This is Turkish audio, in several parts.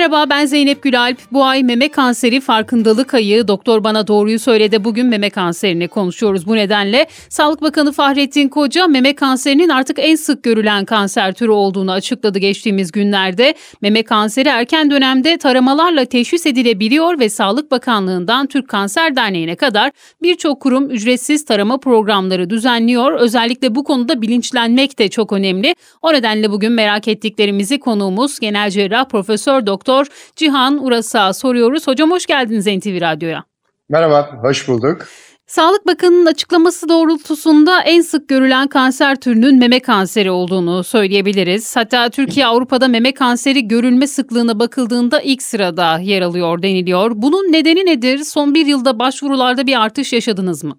Merhaba ben Zeynep Gülalp. Bu ay meme kanseri farkındalık ayı. Doktor bana doğruyu söyledi. Bugün meme kanserini konuşuyoruz. Bu nedenle Sağlık Bakanı Fahrettin Koca meme kanserinin artık en sık görülen kanser türü olduğunu açıkladı geçtiğimiz günlerde. Meme kanseri erken dönemde taramalarla teşhis edilebiliyor ve Sağlık Bakanlığı'ndan Türk Kanser Derneği'ne kadar birçok kurum ücretsiz tarama programları düzenliyor. Özellikle bu konuda bilinçlenmek de çok önemli. O nedenle bugün merak ettiklerimizi konuğumuz genel cerrah Profesör Doktor Doktor Cihan Uras'a soruyoruz. Hocam hoş geldiniz NTV Radyo'ya. Merhaba, hoş bulduk. Sağlık Bakanı'nın açıklaması doğrultusunda en sık görülen kanser türünün meme kanseri olduğunu söyleyebiliriz. Hatta Türkiye Avrupa'da meme kanseri görülme sıklığına bakıldığında ilk sırada yer alıyor deniliyor. Bunun nedeni nedir? Son bir yılda başvurularda bir artış yaşadınız mı?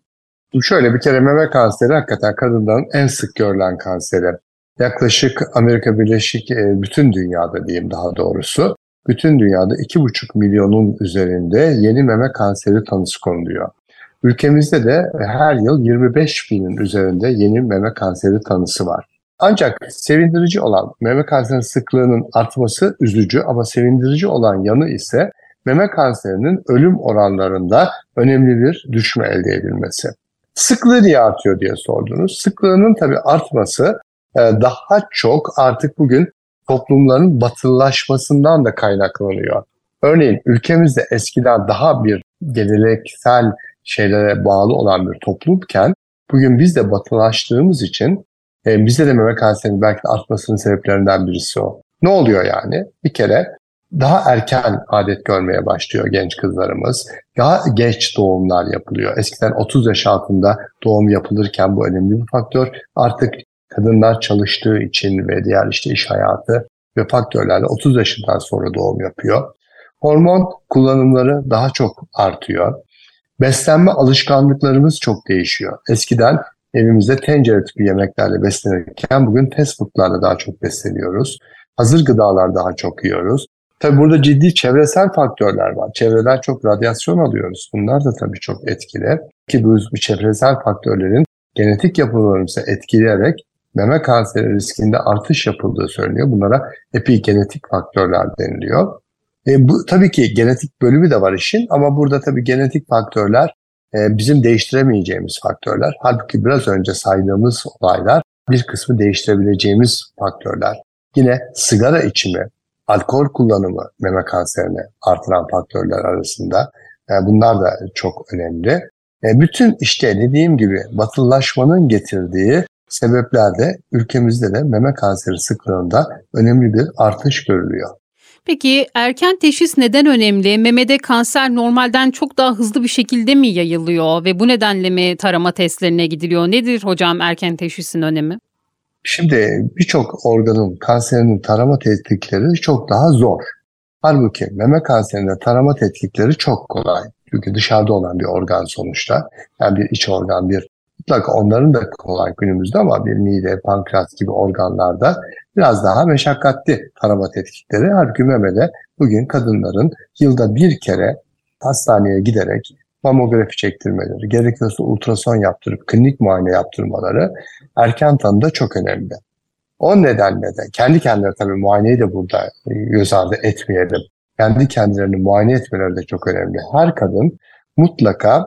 Şöyle bir kere meme kanseri hakikaten kadınların en sık görülen kanseri. Yaklaşık Amerika Birleşik e, bütün dünyada diyeyim daha doğrusu bütün dünyada 2,5 milyonun üzerinde yeni meme kanseri tanısı konuluyor. Ülkemizde de her yıl 25 binin üzerinde yeni meme kanseri tanısı var. Ancak sevindirici olan meme kanseri sıklığının artması üzücü ama sevindirici olan yanı ise meme kanserinin ölüm oranlarında önemli bir düşme elde edilmesi. Sıklığı niye artıyor diye sordunuz. Sıklığının tabii artması e, daha çok artık bugün toplumların batılılaşmasından da kaynaklanıyor. Örneğin ülkemizde eskiden daha bir geleneksel şeylere bağlı olan bir toplumken bugün biz de batılaştığımız için e, bizde de meme kanserinin belki de artmasının sebeplerinden birisi o. Ne oluyor yani? Bir kere daha erken adet görmeye başlıyor genç kızlarımız. Daha geç doğumlar yapılıyor. Eskiden 30 yaş altında doğum yapılırken bu önemli bir faktör. Artık kadınlar çalıştığı için ve diğer işte iş hayatı ve faktörlerle 30 yaşından sonra doğum yapıyor. Hormon kullanımları daha çok artıyor. Beslenme alışkanlıklarımız çok değişiyor. Eskiden evimizde tencere tipi yemeklerle beslenirken bugün fast foodlarla daha çok besleniyoruz. Hazır gıdalar daha çok yiyoruz. Tabi burada ciddi çevresel faktörler var. Çevreden çok radyasyon alıyoruz. Bunlar da tabii çok etkili. Ki bu çevresel faktörlerin genetik yapılarımızı etkileyerek meme kanseri riskinde artış yapıldığı söyleniyor. Bunlara epigenetik faktörler deniliyor. E, bu tabii ki genetik bölümü de var işin ama burada tabii genetik faktörler e, bizim değiştiremeyeceğimiz faktörler. Halbuki biraz önce saydığımız olaylar bir kısmı değiştirebileceğimiz faktörler. Yine sigara içimi, alkol kullanımı meme kanserini artıran faktörler arasında. E, bunlar da çok önemli. E, bütün işte dediğim gibi batılılaşmanın getirdiği sebeplerde ülkemizde de meme kanseri sıklığında önemli bir artış görülüyor. Peki erken teşhis neden önemli? Memede kanser normalden çok daha hızlı bir şekilde mi yayılıyor ve bu nedenle mi tarama testlerine gidiliyor? Nedir hocam erken teşhisin önemi? Şimdi birçok organın kanserinin tarama tetkikleri çok daha zor. Halbuki meme kanserinde tarama tetkikleri çok kolay. Çünkü dışarıda olan bir organ sonuçta. Yani bir iç organ, bir Mutlaka onların da kolay günümüzde ama bir mide, pankreas gibi organlarda biraz daha meşakkatli tarama tetkikleri. Halbuki memede bugün kadınların yılda bir kere hastaneye giderek mamografi çektirmeleri, gerekiyorsa ultrason yaptırıp klinik muayene yaptırmaları erken tanıda çok önemli. O nedenle de kendi kendilerine tabii muayeneyi de burada göz ardı etmeyelim. Kendi kendilerini muayene etmeleri de çok önemli. Her kadın mutlaka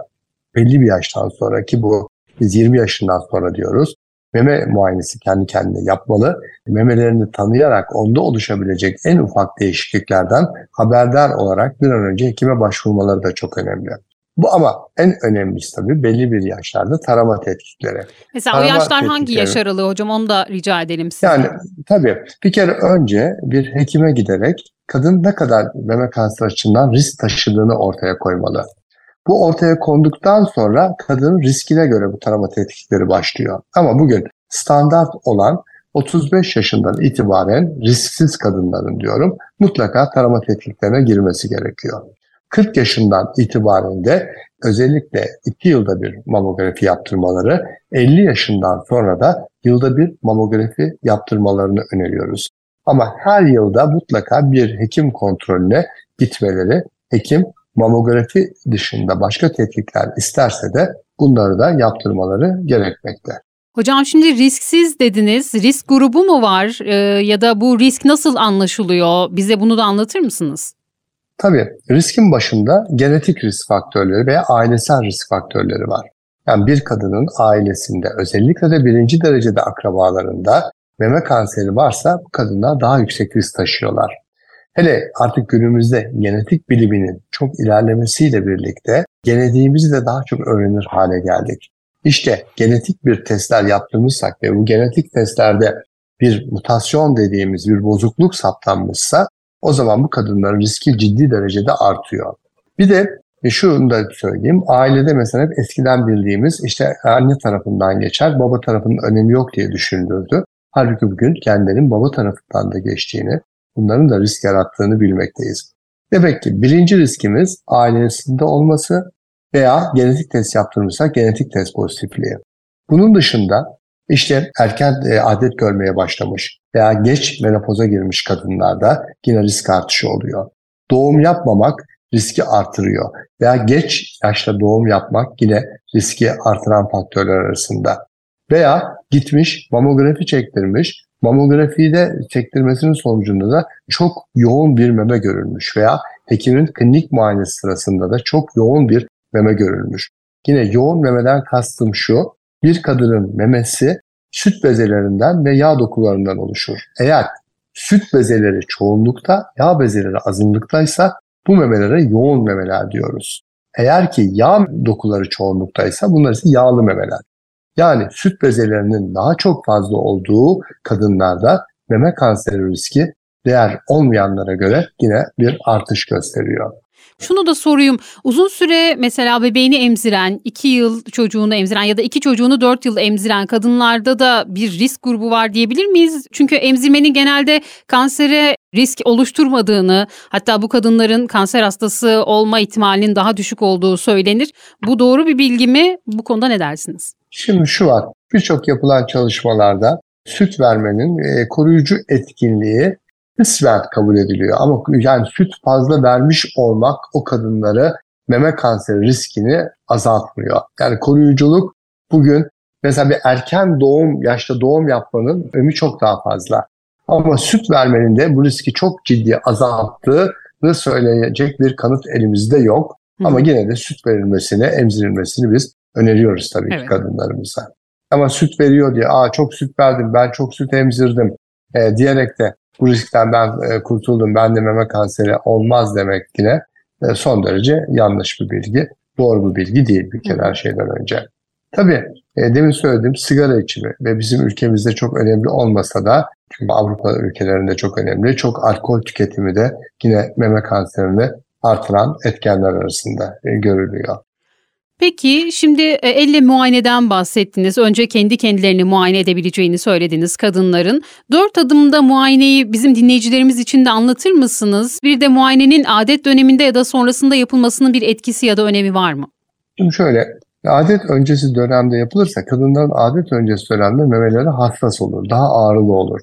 belli bir yaştan sonra ki bu biz 20 yaşından sonra diyoruz. Meme muayenesi kendi kendine yapmalı. Memelerini tanıyarak onda oluşabilecek en ufak değişikliklerden haberdar olarak bir an önce hekime başvurmaları da çok önemli. Bu ama en önemlisi tabii belli bir yaşlarda tarama tetkikleri. Mesela tarama o yaşlar hangi yaş aralığı hocam onu da rica edelim size. Yani tabii bir kere önce bir hekime giderek kadın ne kadar meme kanseri açısından risk taşıdığını ortaya koymalı. Bu ortaya konduktan sonra kadının riskine göre bu tarama tetkikleri başlıyor. Ama bugün standart olan 35 yaşından itibaren risksiz kadınların diyorum mutlaka tarama tetkiklerine girmesi gerekiyor. 40 yaşından itibaren de özellikle 2 yılda bir mamografi yaptırmaları, 50 yaşından sonra da yılda bir mamografi yaptırmalarını öneriyoruz. Ama her yılda mutlaka bir hekim kontrolüne gitmeleri, hekim mamografi dışında başka tetkikler isterse de bunları da yaptırmaları gerekmekte. Hocam şimdi risksiz dediniz. Risk grubu mu var Ee, ya da bu risk nasıl anlaşılıyor? Bize bunu da anlatır mısınız? Tabii riskin başında genetik risk faktörleri veya ailesel risk faktörleri var. Yani bir kadının ailesinde özellikle de birinci derecede akrabalarında meme kanseri varsa bu kadınlar daha yüksek risk taşıyorlar. Hele artık günümüzde genetik biliminin çok ilerlemesiyle birlikte genetiğimizi de daha çok öğrenir hale geldik. İşte genetik bir testler yaptırmışsak ve bu genetik testlerde bir mutasyon dediğimiz bir bozukluk saptanmışsa o zaman bu kadınların riski ciddi derecede artıyor. Bir de e şunu da söyleyeyim. Ailede mesela hep eskiden bildiğimiz işte anne tarafından geçer, baba tarafının önemi yok diye düşünülürdü. Halbuki bugün kendilerinin baba tarafından da geçtiğini, bunların da risk yarattığını bilmekteyiz. Demek ki birinci riskimiz ailesinde olması veya genetik test yaptırmışsak genetik test pozitifliği. Bunun dışında işte erken e, adet görmeye başlamış veya geç menopoza girmiş kadınlarda yine risk artışı oluyor. Doğum yapmamak riski artırıyor veya geç yaşta doğum yapmak yine riski artıran faktörler arasında. Veya gitmiş mamografi çektirmiş, mamografiyi çektirmesinin sonucunda da çok yoğun bir meme görülmüş veya hekimin klinik muayenesi sırasında da çok yoğun bir meme görülmüş. Yine yoğun memeden kastım şu, bir kadının memesi süt bezelerinden ve yağ dokularından oluşur. Eğer süt bezeleri çoğunlukta, yağ bezeleri azınlıktaysa bu memelere yoğun memeler diyoruz. Eğer ki yağ dokuları çoğunluktaysa bunlar ise yağlı memeler. Yani süt bezelerinin daha çok fazla olduğu kadınlarda meme kanseri riski diğer olmayanlara göre yine bir artış gösteriyor. Şunu da sorayım. Uzun süre mesela bebeğini emziren, 2 yıl çocuğunu emziren ya da iki çocuğunu 4 yıl emziren kadınlarda da bir risk grubu var diyebilir miyiz? Çünkü emzirmenin genelde kansere risk oluşturmadığını, hatta bu kadınların kanser hastası olma ihtimalinin daha düşük olduğu söylenir. Bu doğru bir bilgi mi? Bu konuda ne dersiniz? Şimdi şu var. Birçok yapılan çalışmalarda süt vermenin e, koruyucu etkinliği kısmen kabul ediliyor. Ama yani süt fazla vermiş olmak o kadınları meme kanseri riskini azaltmıyor. Yani koruyuculuk bugün mesela bir erken doğum, yaşta doğum yapmanın ömü çok daha fazla. Ama süt vermenin de bu riski çok ciddi azalttığını söyleyecek bir kanıt elimizde yok. Hı. Ama yine de süt verilmesini, emzirilmesini biz öneriyoruz tabii evet. ki kadınlarımıza. Ama süt veriyor diye, aa çok süt verdim, ben çok süt emzirdim e, diyerek de bu riskten ben e, kurtuldum, ben de meme kanseri olmaz demek yine e, son derece yanlış bir bilgi. Doğru bir bilgi değil bir kere her şeyden önce. Tabii e, demin söylediğim sigara içimi ve bizim ülkemizde çok önemli olmasa da çünkü Avrupa ülkelerinde çok önemli. Çok alkol tüketimi de yine meme kanserini artıran etkenler arasında görülüyor. Peki şimdi e, elle muayeneden bahsettiniz. Önce kendi kendilerini muayene edebileceğini söylediniz kadınların. Dört adımda muayeneyi bizim dinleyicilerimiz için de anlatır mısınız? Bir de muayenenin adet döneminde ya da sonrasında yapılmasının bir etkisi ya da önemi var mı? Şimdi şöyle adet öncesi dönemde yapılırsa kadınların adet öncesi dönemde memeleri hassas olur, daha ağrılı olur.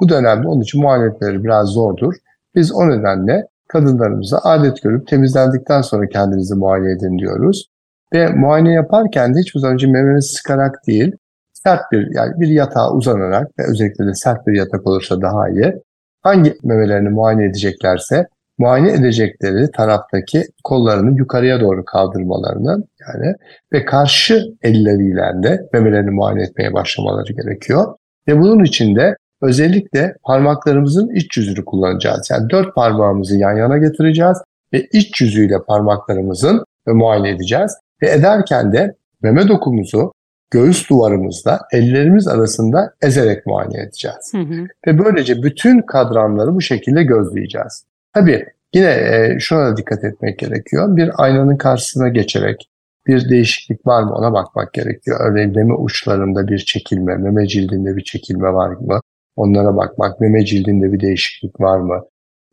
Bu dönemde onun için muayeneleri biraz zordur. Biz o nedenle kadınlarımıza adet görüp temizlendikten sonra kendinizi muayene edin diyoruz. Ve muayene yaparken de hiçbir zaman önce sıkarak değil, sert bir yani bir yatağa uzanarak ve özellikle de sert bir yatak olursa daha iyi. Hangi memelerini muayene edeceklerse muayene edecekleri taraftaki kollarını yukarıya doğru kaldırmalarını yani ve karşı elleriyle de memelerini muayene etmeye başlamaları gerekiyor. Ve bunun için de özellikle parmaklarımızın iç yüzünü kullanacağız. Yani dört parmağımızı yan yana getireceğiz ve iç yüzüyle parmaklarımızın muayene edeceğiz. Ve ederken de meme dokumuzu göğüs duvarımızda ellerimiz arasında ezerek muayene edeceğiz. Hı hı. Ve böylece bütün kadranları bu şekilde gözleyeceğiz. Tabii yine e, şuna da dikkat etmek gerekiyor. Bir aynanın karşısına geçerek bir değişiklik var mı ona bakmak gerekiyor. Örneğin meme uçlarında bir çekilme, meme cildinde bir çekilme var mı? Onlara bakmak, meme cildinde bir değişiklik var mı?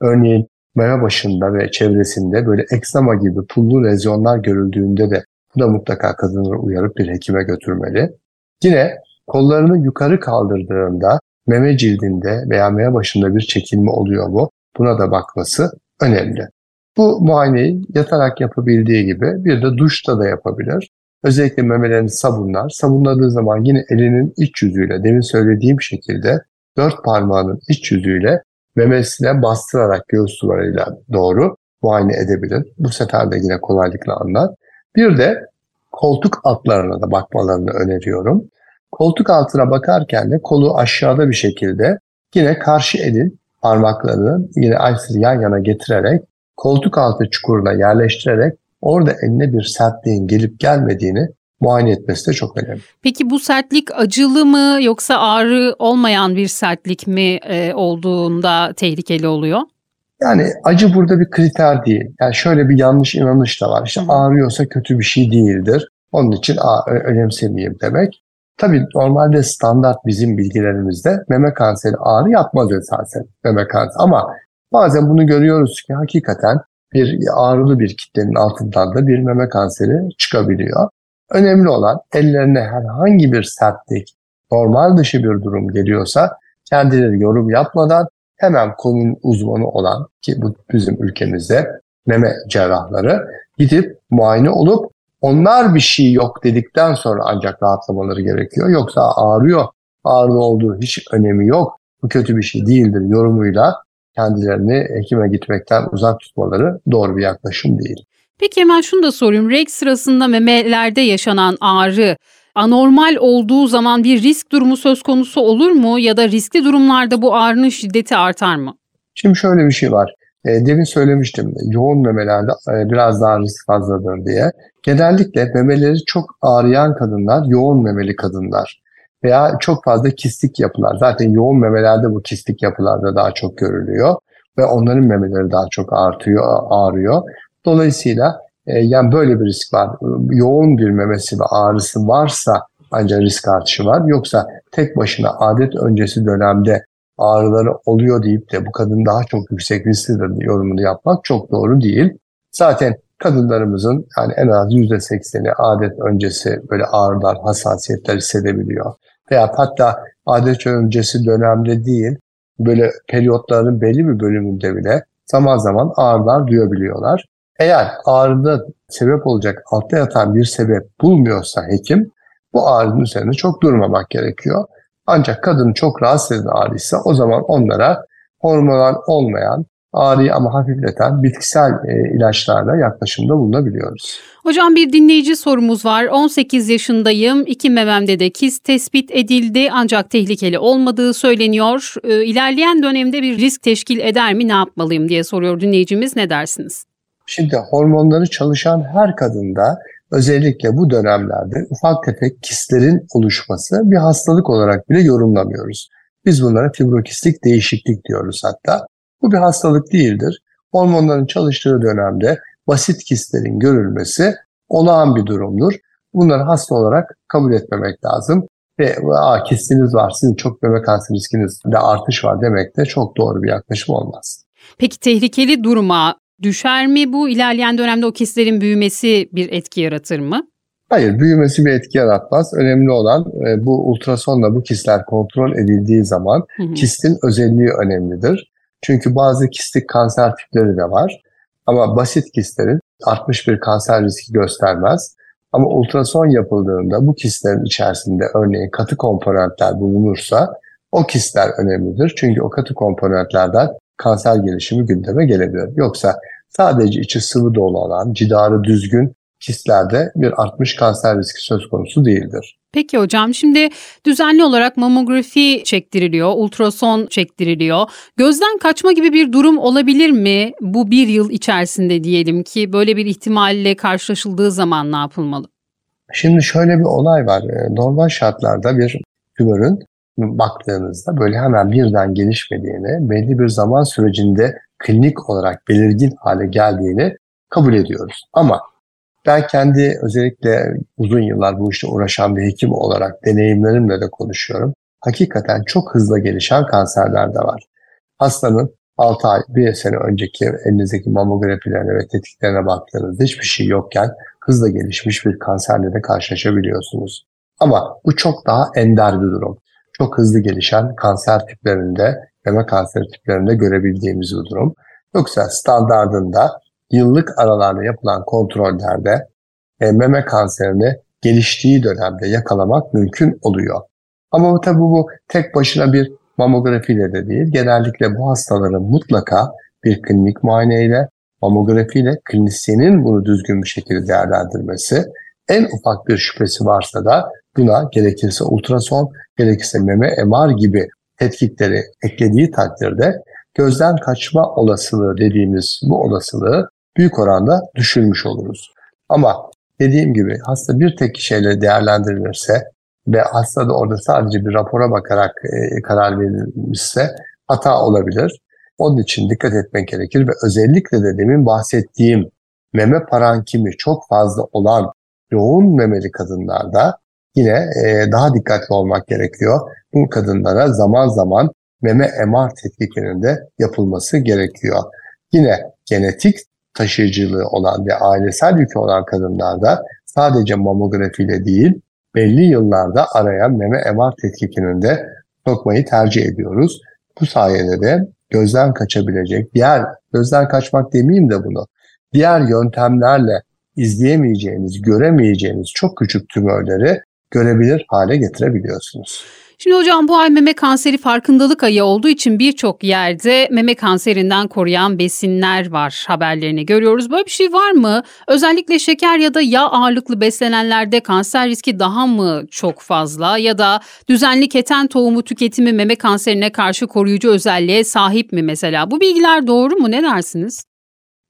Örneğin meme başında ve çevresinde böyle eksama gibi pullu lezyonlar görüldüğünde de bu da mutlaka kadınları uyarıp bir hekime götürmeli. Yine kollarını yukarı kaldırdığında meme cildinde veya meme başında bir çekilme oluyor mu? Buna da bakması önemli. Bu muayeneyi yatarak yapabildiği gibi bir de duşta da yapabilir. Özellikle memelerini sabunlar. Sabunladığı zaman yine elinin iç yüzüyle demin söylediğim şekilde dört parmağının iç yüzüyle memesine bastırarak göğüs duvarıyla doğru muayene edebilir. Bu sefer de yine kolaylıkla anlar. Bir de koltuk altlarına da bakmalarını öneriyorum. Koltuk altına bakarken de kolu aşağıda bir şekilde yine karşı elin parmaklarını yine aynısını yan yana getirerek koltuk altı çukuruna yerleştirerek orada eline bir sertliğin gelip gelmediğini muayene etmesi de çok önemli. Peki bu sertlik acılı mı yoksa ağrı olmayan bir sertlik mi e, olduğunda tehlikeli oluyor? Yani acı burada bir kriter değil. Yani şöyle bir yanlış inanış da var. İşte ağrıyorsa kötü bir şey değildir. Onun için önemsemeyeyim demek. Tabii normalde standart bizim bilgilerimizde meme kanseri ağrı yapmaz esasen meme kanseri. Ama bazen bunu görüyoruz ki hakikaten bir ağrılı bir kitlenin altından da bir meme kanseri çıkabiliyor. Önemli olan ellerine herhangi bir sertlik, normal dışı bir durum geliyorsa kendileri yorum yapmadan hemen konunun uzmanı olan ki bu bizim ülkemizde meme cerrahları gidip muayene olup onlar bir şey yok dedikten sonra ancak rahatlamaları gerekiyor. Yoksa ağrıyor, ağrılı olduğu hiç önemi yok. Bu kötü bir şey değildir yorumuyla kendilerini hekime gitmekten uzak tutmaları doğru bir yaklaşım değil. Peki hemen şunu da sorayım. Reg sırasında memelerde yaşanan ağrı anormal olduğu zaman bir risk durumu söz konusu olur mu ya da riskli durumlarda bu ağrının şiddeti artar mı? Şimdi şöyle bir şey var. E, demin söylemiştim yoğun memelerde e, biraz daha risk fazladır diye. Genellikle memeleri çok ağrıyan kadınlar yoğun memeli kadınlar veya çok fazla kistik yapılar. Zaten yoğun memelerde bu kistik yapılarda daha çok görülüyor ve onların memeleri daha çok artıyor, ağrıyor. Dolayısıyla yani böyle bir risk var. Yoğun bir memesi ve ağrısı varsa ancak risk artışı var. Yoksa tek başına adet öncesi dönemde ağrıları oluyor deyip de bu kadın daha çok yüksek risklidir yorumunu yapmak çok doğru değil. Zaten kadınlarımızın yani en az %80'i adet öncesi böyle ağrılar, hassasiyetler hissedebiliyor. Veya hatta adet öncesi dönemde değil, böyle periyotların belli bir bölümünde bile zaman zaman ağrılar duyabiliyorlar. Eğer ağrıda sebep olacak altta yatan bir sebep bulmuyorsa hekim bu ağrının üzerine çok durmamak gerekiyor. Ancak kadın çok rahatsız eden ağrıysa o zaman onlara hormonal olmayan ağrıyı ama hafifleten bitkisel e, ilaçlarla yaklaşımda bulunabiliyoruz. Hocam bir dinleyici sorumuz var. 18 yaşındayım. İki mememde de kist tespit edildi ancak tehlikeli olmadığı söyleniyor. E, ilerleyen dönemde bir risk teşkil eder mi ne yapmalıyım diye soruyor dinleyicimiz. Ne dersiniz? Şimdi hormonları çalışan her kadında özellikle bu dönemlerde ufak tefek kistlerin oluşması bir hastalık olarak bile yorumlamıyoruz. Biz bunlara fibrokistik değişiklik diyoruz hatta. Bu bir hastalık değildir. Hormonların çalıştığı dönemde basit kistlerin görülmesi olağan bir durumdur. Bunları hasta olarak kabul etmemek lazım. Ve Aa, kistiniz var, sizin çok meme kanser riskinizde artış var demek de çok doğru bir yaklaşım olmaz. Peki tehlikeli duruma Düşer mi bu? ilerleyen dönemde o kistlerin büyümesi bir etki yaratır mı? Hayır, büyümesi bir etki yaratmaz. Önemli olan e, bu ultrasonla bu kistler kontrol edildiği zaman hı hı. kistin özelliği önemlidir. Çünkü bazı kistik kanser tipleri de var. Ama basit kistlerin artmış bir kanser riski göstermez. Ama ultrason yapıldığında bu kistlerin içerisinde örneğin katı komponentler bulunursa o kistler önemlidir. Çünkü o katı komponentlerden kanser gelişimi gündeme gelebilir. Yoksa sadece içi sıvı dolu olan, cidarı düzgün kistlerde bir artmış kanser riski söz konusu değildir. Peki hocam şimdi düzenli olarak mamografi çektiriliyor, ultrason çektiriliyor. Gözden kaçma gibi bir durum olabilir mi bu bir yıl içerisinde diyelim ki böyle bir ihtimalle karşılaşıldığı zaman ne yapılmalı? Şimdi şöyle bir olay var. Ee, normal şartlarda bir tümörün baktığınızda böyle hemen birden gelişmediğini, belli bir zaman sürecinde klinik olarak belirgin hale geldiğini kabul ediyoruz. Ama ben kendi özellikle uzun yıllar bu işte uğraşan bir hekim olarak deneyimlerimle de konuşuyorum. Hakikaten çok hızlı gelişen kanserler de var. Hastanın 6 ay, bir sene önceki elinizdeki mamografilerine ve tetiklerine baktığınızda hiçbir şey yokken hızla gelişmiş bir kanserle de karşılaşabiliyorsunuz. Ama bu çok daha ender bir durum çok hızlı gelişen kanser tiplerinde, meme kanseri tiplerinde görebildiğimiz bir durum. Yoksa standardında yıllık aralarla yapılan kontrollerde e, meme kanserini geliştiği dönemde yakalamak mümkün oluyor. Ama tabii bu tek başına bir mamografiyle de değil. Genellikle bu hastaların mutlaka bir klinik muayeneyle, mamografiyle klinisyenin bunu düzgün bir şekilde değerlendirmesi, en ufak bir şüphesi varsa da buna gerekirse ultrason, gerekirse meme MR gibi tetkikleri eklediği takdirde gözden kaçma olasılığı dediğimiz bu olasılığı büyük oranda düşürmüş oluruz. Ama dediğim gibi hasta bir tek kişiyle değerlendirilirse ve hasta da orada sadece bir rapora bakarak e, karar verilmişse hata olabilir. Onun için dikkat etmek gerekir ve özellikle de demin bahsettiğim meme parankimi çok fazla olan yoğun memeli kadınlarda yine e, daha dikkatli olmak gerekiyor. Bu kadınlara zaman zaman meme MR tetkikinin de yapılması gerekiyor. Yine genetik taşıyıcılığı olan ve ailesel yükü olan kadınlarda sadece mamografiyle değil belli yıllarda araya meme MR tetkikinin de sokmayı tercih ediyoruz. Bu sayede de gözden kaçabilecek diğer, gözden kaçmak demeyeyim de bunu, diğer yöntemlerle izleyemeyeceğiniz, göremeyeceğiniz çok küçük tümörleri görebilir hale getirebiliyorsunuz. Şimdi hocam bu ay meme kanseri farkındalık ayı olduğu için birçok yerde meme kanserinden koruyan besinler var haberlerini görüyoruz. Böyle bir şey var mı? Özellikle şeker ya da yağ ağırlıklı beslenenlerde kanser riski daha mı çok fazla ya da düzenli keten tohumu tüketimi meme kanserine karşı koruyucu özelliğe sahip mi mesela? Bu bilgiler doğru mu? Ne dersiniz?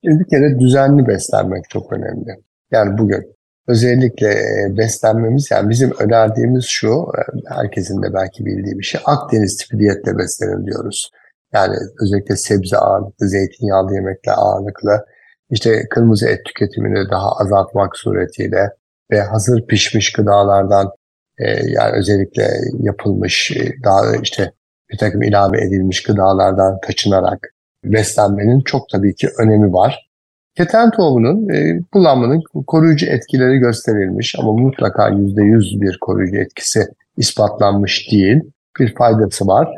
Bir kere düzenli beslenmek çok önemli. Yani bugün özellikle e, beslenmemiz yani bizim önerdiğimiz şu e, herkesin de belki bildiği bir şey Akdeniz tipi diyetle beslenin diyoruz. Yani özellikle sebze ağırlıklı, zeytinyağlı yemekle ağırlıklı işte kırmızı et tüketimini daha azaltmak suretiyle ve hazır pişmiş gıdalardan e, yani özellikle yapılmış daha işte bir takım ilave edilmiş gıdalardan kaçınarak beslenmenin çok tabii ki önemi var. Keten tohumunun e, kullanmanın koruyucu etkileri gösterilmiş ama mutlaka %100 bir koruyucu etkisi ispatlanmış değil. Bir faydası var.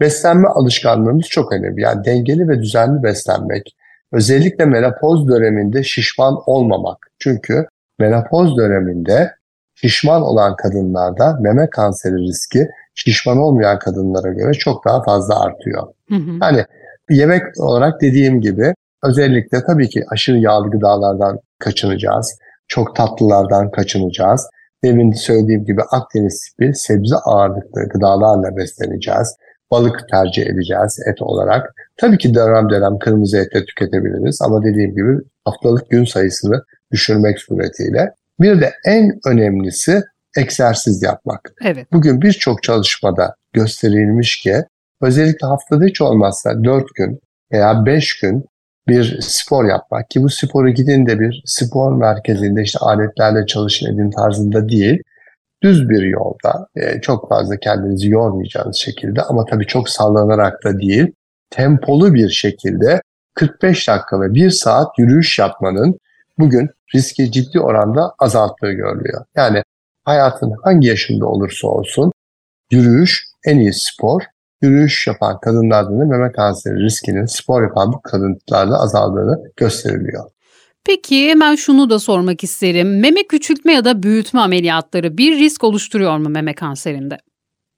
Beslenme alışkanlığımız çok önemli. Yani dengeli ve düzenli beslenmek. Özellikle menopoz döneminde şişman olmamak. Çünkü menopoz döneminde şişman olan kadınlarda meme kanseri riski şişman olmayan kadınlara göre çok daha fazla artıyor. Hı hı. Yani yemek olarak dediğim gibi Özellikle tabii ki aşırı yağlı gıdalardan kaçınacağız. Çok tatlılardan kaçınacağız. Demin söylediğim gibi Akdeniz tipi sebze ağırlıklı gıdalarla besleneceğiz. Balık tercih edeceğiz et olarak. Tabii ki dönem dönem kırmızı et de tüketebiliriz ama dediğim gibi haftalık gün sayısını düşürmek suretiyle. Bir de en önemlisi egzersiz yapmak. Evet. Bugün birçok çalışmada gösterilmiş ki özellikle haftada hiç olmazsa 4 gün veya 5 gün bir spor yapmak ki bu sporu gidin de bir spor merkezinde işte aletlerle çalışın edin tarzında değil. Düz bir yolda e, çok fazla kendinizi yormayacağınız şekilde ama tabii çok sallanarak da değil tempolu bir şekilde 45 dakika ve 1 saat yürüyüş yapmanın bugün riski ciddi oranda azalttığı görülüyor. Yani hayatın hangi yaşında olursa olsun yürüyüş en iyi spor yürüyüş yapan kadınlarda da meme kanseri riskinin spor yapan bu kadınlarda azaldığını gösteriliyor. Peki hemen şunu da sormak isterim. Meme küçültme ya da büyütme ameliyatları bir risk oluşturuyor mu meme kanserinde?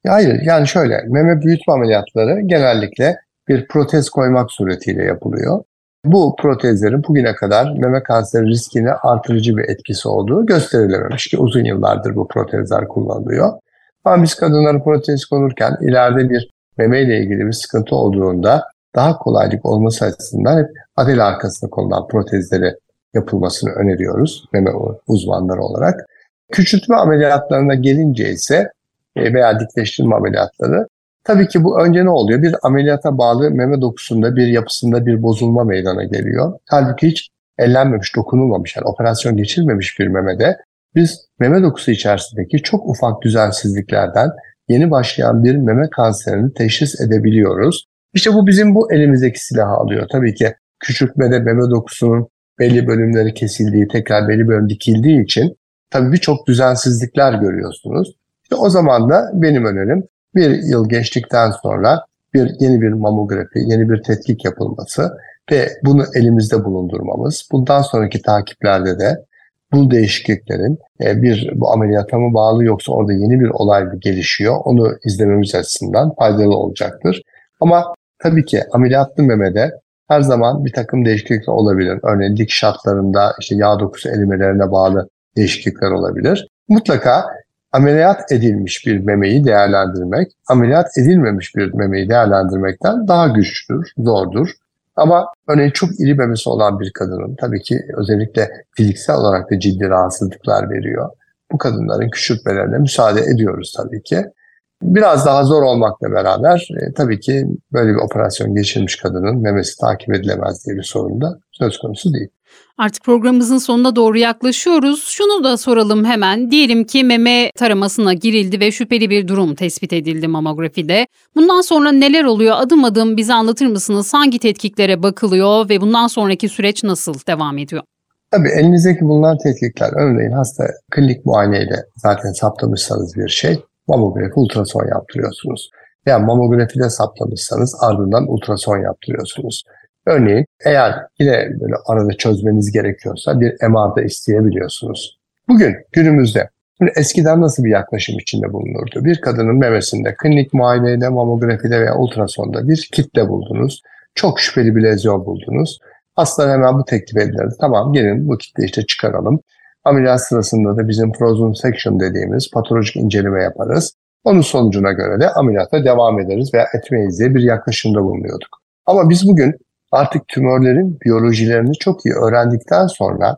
Hayır yani şöyle meme büyütme ameliyatları genellikle bir protez koymak suretiyle yapılıyor. Bu protezlerin bugüne kadar meme kanseri riskini artırıcı bir etkisi olduğu gösterilememiş ki uzun yıllardır bu protezler kullanılıyor. Ama biz kadınlara protez konurken ileride bir meme ile ilgili bir sıkıntı olduğunda daha kolaylık olması açısından hep adel arkasına konulan protezleri yapılmasını öneriyoruz meme uzmanları olarak. Küçültme ameliyatlarına gelince ise e, veya dikleştirme ameliyatları tabii ki bu önce ne oluyor? Bir ameliyata bağlı meme dokusunda bir yapısında bir bozulma meydana geliyor. Halbuki hiç ellenmemiş, dokunulmamış yani operasyon geçirmemiş bir memede biz meme dokusu içerisindeki çok ufak düzensizliklerden yeni başlayan bir meme kanserini teşhis edebiliyoruz. İşte bu bizim bu elimizdeki silahı alıyor. Tabii ki küçültmede meme dokusunun belli bölümleri kesildiği, tekrar belli bölüm dikildiği için tabii birçok düzensizlikler görüyorsunuz. İşte o zaman da benim önerim bir yıl geçtikten sonra bir yeni bir mamografi, yeni bir tetkik yapılması ve bunu elimizde bulundurmamız. Bundan sonraki takiplerde de bu değişikliklerin e, bir bu ameliyata mı bağlı yoksa orada yeni bir olay mı gelişiyor onu izlememiz açısından faydalı olacaktır. Ama tabii ki ameliyatlı memede her zaman bir takım değişiklikler olabilir. Örneğin dik şartlarında işte yağ dokusu erimelerine bağlı değişiklikler olabilir. Mutlaka ameliyat edilmiş bir memeyi değerlendirmek, ameliyat edilmemiş bir memeyi değerlendirmekten daha güçtür, zordur. Ama örneğin çok iri memesi olan bir kadının tabii ki özellikle fiziksel olarak da ciddi rahatsızlıklar veriyor. Bu kadınların küçültmelerine müsaade ediyoruz tabii ki. Biraz daha zor olmakla beraber e, tabii ki böyle bir operasyon geçirmiş kadının memesi takip edilemez diye bir sorun da söz konusu değil. Artık programımızın sonuna doğru yaklaşıyoruz. Şunu da soralım hemen. Diyelim ki meme taramasına girildi ve şüpheli bir durum tespit edildi mamografide. Bundan sonra neler oluyor? Adım adım bize anlatır mısınız? Hangi tetkiklere bakılıyor ve bundan sonraki süreç nasıl devam ediyor? Tabii elinizdeki bulunan tetkikler örneğin hasta klinik muayeneyle zaten saptamışsanız bir şey mamografi ultrason yaptırıyorsunuz. Veya mamografide saptamışsanız ardından ultrason yaptırıyorsunuz. Örneğin eğer yine böyle arada çözmeniz gerekiyorsa bir MR'da isteyebiliyorsunuz. Bugün günümüzde Şimdi eskiden nasıl bir yaklaşım içinde bulunurdu? Bir kadının memesinde klinik muayeneyle, mamografide veya ultrasonda bir kitle buldunuz. Çok şüpheli bir lezyon buldunuz. Hastalar hemen bu teklif edilirdi. Tamam gelin bu kitle işte çıkaralım. Ameliyat sırasında da bizim frozen section dediğimiz patolojik inceleme yaparız. Onun sonucuna göre de ameliyata devam ederiz veya etmeyiz diye bir yaklaşımda bulunuyorduk. Ama biz bugün artık tümörlerin biyolojilerini çok iyi öğrendikten sonra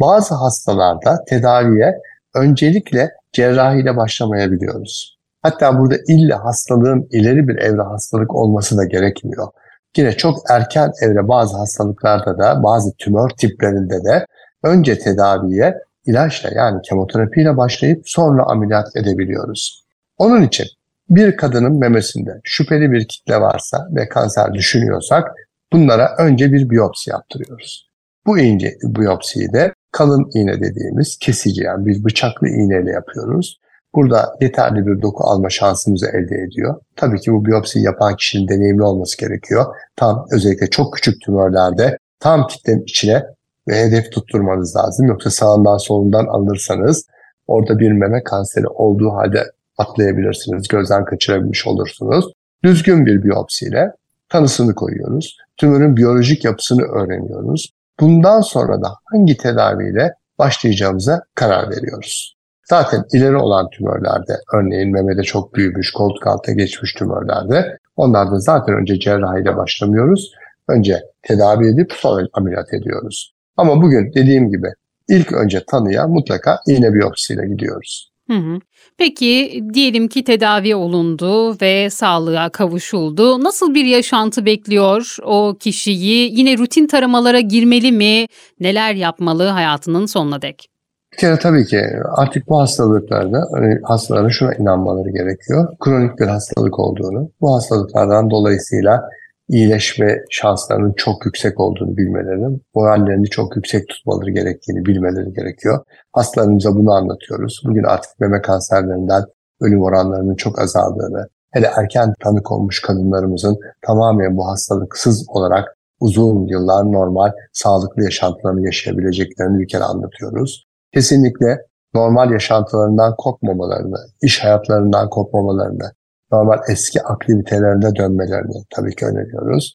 bazı hastalarda tedaviye öncelikle cerrahiyle başlamayabiliyoruz. Hatta burada ille hastalığın ileri bir evre hastalık olması da gerekmiyor. Yine çok erken evre bazı hastalıklarda da bazı tümör tiplerinde de önce tedaviye ilaçla yani kemoterapiyle başlayıp sonra ameliyat edebiliyoruz. Onun için bir kadının memesinde şüpheli bir kitle varsa ve kanser düşünüyorsak bunlara önce bir biyopsi yaptırıyoruz. Bu ince biyopsiyi de kalın iğne dediğimiz kesici yani bir bıçaklı iğneyle yapıyoruz. Burada yeterli bir doku alma şansımızı elde ediyor. Tabii ki bu biyopsiyi yapan kişinin deneyimli olması gerekiyor. Tam özellikle çok küçük tümörlerde tam kitlenin içine ve hedef tutturmanız lazım. Yoksa sağından solundan alırsanız orada bir meme kanseri olduğu halde atlayabilirsiniz. Gözden kaçırabilmiş olursunuz. Düzgün bir biyopsiyle tanısını koyuyoruz. Tümörün biyolojik yapısını öğreniyoruz. Bundan sonra da hangi tedaviyle başlayacağımıza karar veriyoruz. Zaten ileri olan tümörlerde, örneğin memede çok büyümüş, koltuk altına geçmiş tümörlerde, onlarda zaten önce cerrahiyle başlamıyoruz. Önce tedavi edip sonra ameliyat ediyoruz. Ama bugün dediğim gibi ilk önce tanıya mutlaka iğne biyopsiyle gidiyoruz. Hı hı. Peki diyelim ki tedavi olundu ve sağlığa kavuşuldu. Nasıl bir yaşantı bekliyor o kişiyi? Yine rutin taramalara girmeli mi? Neler yapmalı hayatının sonuna dek? Bir kere tabii ki artık bu hastalıklarda hani hastaların şuna inanmaları gerekiyor. Kronik bir hastalık olduğunu, bu hastalıklardan dolayısıyla iyileşme şanslarının çok yüksek olduğunu bilmeleri, morallerini çok yüksek tutmaları gerektiğini bilmeleri gerekiyor. Hastalarımıza bunu anlatıyoruz. Bugün artık meme kanserlerinden ölüm oranlarının çok azaldığını, hele erken tanı konmuş kadınlarımızın tamamen bu hastalıksız olarak uzun yıllar normal, sağlıklı yaşantılarını yaşayabileceklerini bir kere anlatıyoruz. Kesinlikle normal yaşantılarından kopmamalarını, iş hayatlarından kopmamalarını, normal eski aktivitelerine dönmelerini tabii ki öneriyoruz.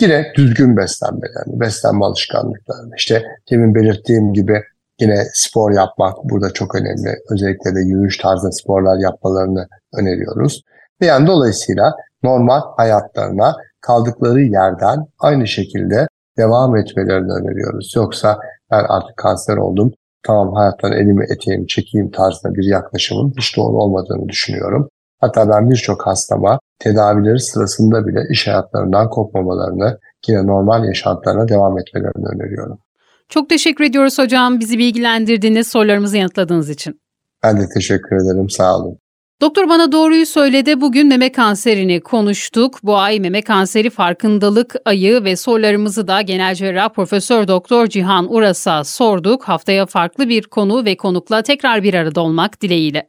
Yine düzgün beslenmelerini, beslenme alışkanlıklarını, işte demin belirttiğim gibi yine spor yapmak burada çok önemli. Özellikle de yürüyüş tarzı sporlar yapmalarını öneriyoruz. Ve yani dolayısıyla normal hayatlarına kaldıkları yerden aynı şekilde devam etmelerini öneriyoruz. Yoksa ben artık kanser oldum, tamam hayattan elimi eteğimi çekeyim tarzında bir yaklaşımın hiç doğru olmadığını düşünüyorum. Hatta ben birçok hastama tedavileri sırasında bile iş hayatlarından kopmamalarını, yine normal yaşantılarına devam etmelerini öneriyorum. Çok teşekkür ediyoruz hocam. Bizi bilgilendirdiğiniz, sorularımızı yanıtladığınız için. Ben de teşekkür ederim. Sağ olun. Doktor bana doğruyu söyledi. Bugün meme kanserini konuştuk. Bu ay meme kanseri farkındalık ayı ve sorularımızı da genel cerrah Profesör Doktor Cihan Uras'a sorduk. Haftaya farklı bir konu ve konukla tekrar bir arada olmak dileğiyle.